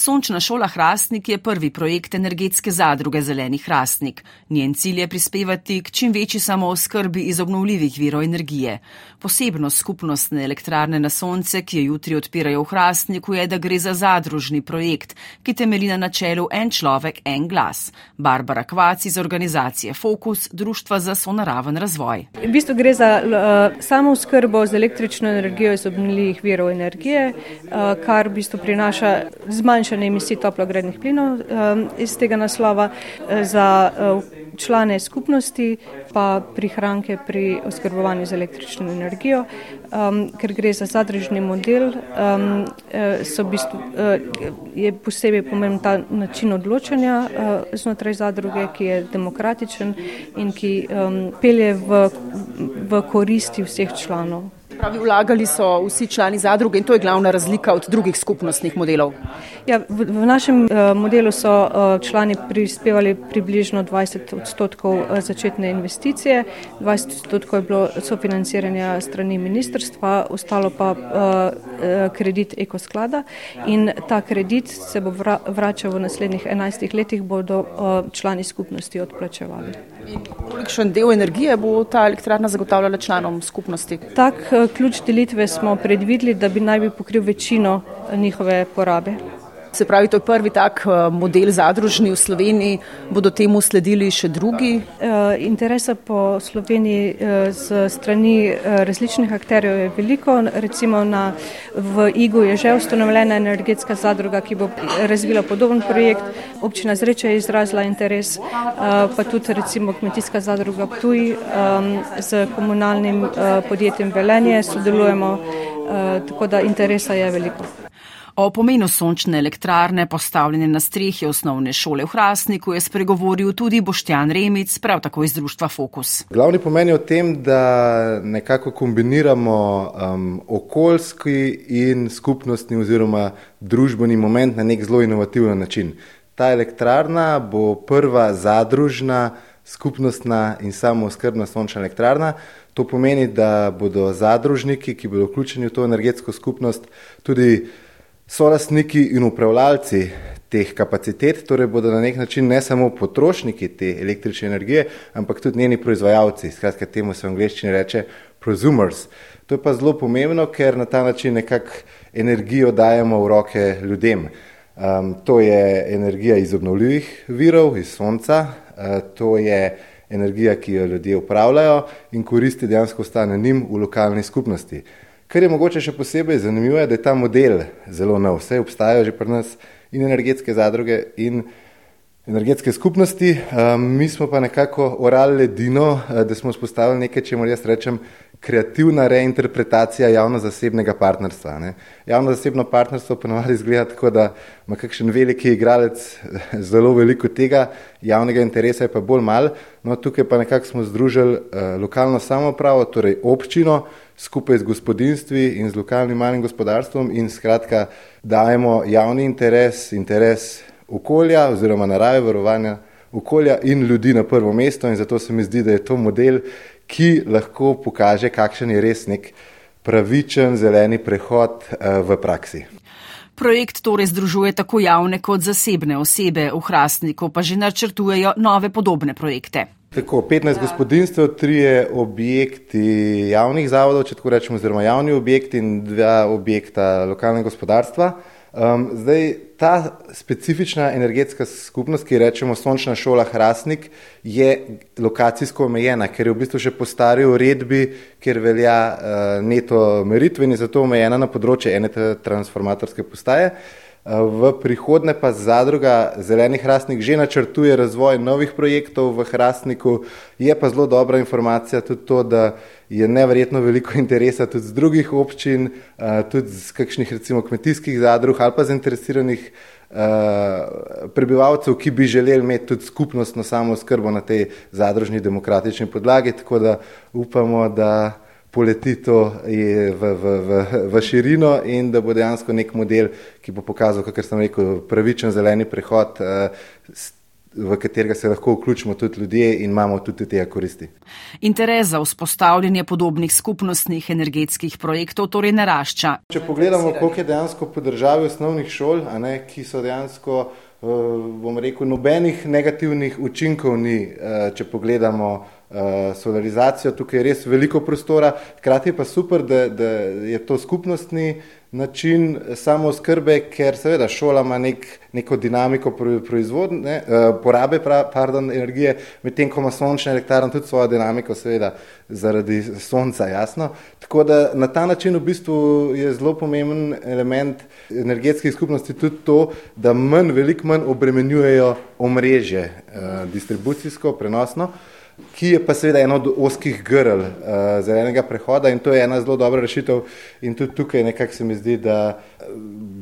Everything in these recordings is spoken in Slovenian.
Sončna šola Hrastnik je prvi projekt energetske zadruge Zeleni Hrastnik. Njen cilj je prispevati k čim večji samooskrbi iz obnovljivih virov energije. Posebnost skupnostne elektrarne na sonce, ki jo jutri odpirajo v Hrastniku, je, da gre za zadružni projekt, ki temelji na načelu en človek, en glas. Barbara Kvac iz organizacije Fokus, Društva za sonaraven razvoj. V bistvu gre za uh, samooskrbo z električno energijo iz obnovljivih virov energije, uh, kar v bistvu prinaša zmanjšanje emisij toplogrednih plinov um, iz tega naslova uh, za uh, člane skupnosti, pa prihranke pri oskrbovanju z električno energijo, ker gre za zadržni model, bistvu, uh, je posebej pomemben ta način odločanja znotraj zadruge, ki je demokratičen in ki pelje v, v koristi vseh članov. Pravi, vlagali so vsi člani zadruge in to je glavna razlika od drugih skupnostnih modelov. Ja, v, v našem uh, modelu so uh, člani prispevali približno 20 odstotkov uh, začetne investicije, 20 odstotkov je bilo sofinanciranja strani ministrstva, ostalo pa uh, kredit ekosklada in ta kredit se bo vra, vračal v naslednjih 11 letih, bodo uh, člani skupnosti odplačevali. Kolikšen del energije bo ta elektrarna zagotavljala članom skupnosti? Tak ključ delitve smo predvideli, da bi naj bi pokril večino njihove porabe. Se pravi, to je prvi tak eh, model zadružni v Sloveniji, bodo temu sledili še drugi? Eh, interesa po Sloveniji eh, z strani različnih akterjev je veliko. Recimo na, v IGU je že ustanovljena energetska zadruga, ki bo razvila podoben projekt. Občina Zreče je izrazila interes, pa tudi recimo kmetijska zadruga Ptuj z komunalnim podjetjem Velenje sodelujemo, tako da interesa je veliko. O pomenu sončne elektrarne postavljene na strehi osnovne šole v Hrastniku je spregovoril tudi Boštjan Remic, prav tako iz društva Fokus. Glavni pomen je v tem, da nekako kombiniramo um, okoljski in skupnostni oziroma družbeni moment na nek zelo inovativen način. Ta elektrarna bo prva zadružna, skupnostna in samooskrbna sončna elektrarna. To pomeni, da bodo zadružniki, ki bodo vključeni v to energetsko skupnost, tudi Solastniki in upravljalci teh kapacitet torej bodo na nek način ne samo potrošniki te električne energije, ampak tudi njeni proizvajalci, skratka temu se v angleščini reče prosumers. To je pa zelo pomembno, ker na ta način nekako energijo dajemo v roke ljudem. Um, to je energija iz obnovljivih virov, iz sonca, uh, to je energija, ki jo ljudje upravljajo in koristi dejansko ostane njim v lokalni skupnosti. Kar je mogoče še posebej zanimivo, je, da je ta model zelo nov. Vse obstajajo že pri nas in energetske zadruge in energetske skupnosti. Um, mi smo pa nekako orali ledino, uh, da smo spostavili nekaj, če moram jaz rečem, kreativna reinterpretacija javno-zasebnega partnerstva. Ne. Javno-zasebno partnerstvo ponovadi izgleda tako, da ima kakšen veliki igralec eh, zelo veliko tega, javnega interesa je pa bolj mal, no tukaj pa nekako smo združili uh, lokalno samopravo, torej občino, skupaj z gospodinstvi in z lokalnim malim gospodarstvom in skratka dajemo javni interes, interes okolja oziroma narave varovanja okolja in ljudi na prvo mesto in zato se mi zdi, da je to model, ki lahko pokaže, kakšen je res nek pravičen zeleni prehod uh, v praksi. Projekt torej združuje tako javne kot zasebne osebe, v Hrastniku pa že načrtujejo nove podobne projekte. Tako, 15 gospodinstv, tri objekti javnih zavodov, če tako rečemo, oziroma javni objekti in dva objekta lokalnega gospodarstva. Um, zdaj, ta specifična energetska skupnost, ki rečemo Sončna šola Hrastnik, je lokacijsko omejena, ker je v bistvu še po stari uredbi, ker velja uh, neto meritve in je zato omejena na področje ene transformatorske postaje. Uh, V prihodne pa zadruga Zeleni Hrastnik že načrtuje razvoj novih projektov v Hrastniku. Je pa zelo dobra informacija tudi to, da je neverjetno veliko interesa tudi z drugih občin, tudi z kakšnih recimo kmetijskih zadrug ali pa zainteresiranih prebivalcev, ki bi želeli imeti tudi skupnostno samo skrbo na tej zadružni demokratični podlagi, tako da upamo, da poleti to v, v, v, v širino in da bo dejansko nek model, ki bo pokazal, kako sem rekel, pravičen zeleni prehod, eh, v katerega se lahko vključimo tudi ljudje in imamo tudi tega koristi. Interes za vzpostavljanje podobnih skupnostnih energetskih projektov torej narašča. Če pogledamo, koliko je dejansko po državi osnovnih šol, ne, ki so dejansko, eh, bom rekel, nobenih negativnih učinkov ni, eh, če pogledamo solarizacijo, tukaj je res veliko prostora, hkrati pa super, da, da je to skupnostni način samo skrbe, ker seveda šola ima nek, neko dinamiko proizvodne, eh, porabe pra, pardon, energije, medtem ko ima sončna elektrarna tudi svojo dinamiko, seveda zaradi sonca, jasno. Tako da na ta način v bistvu je zelo pomemben element energetskih skupnosti tudi to, da manj, veliko manj obremenjujejo omrežje, eh, distribucijsko, prenosno ki je pa seveda eno od oskih grl uh, zelenega prehoda in to je ena zelo dobra rešitev in tudi tukaj nekako se mi zdi, da eh,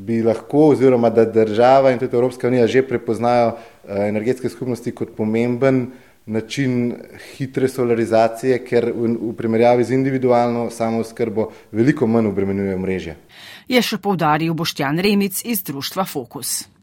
bi lahko oziroma da država in tudi Evropska unija že prepoznajo uh, energetske skupnosti kot pomemben način hitre solarizacije, ker v, v primerjavi z individualno samo skrbo veliko manj obremenjuje mreže. Je še povdaril Boštjan Remic iz društva Fokus.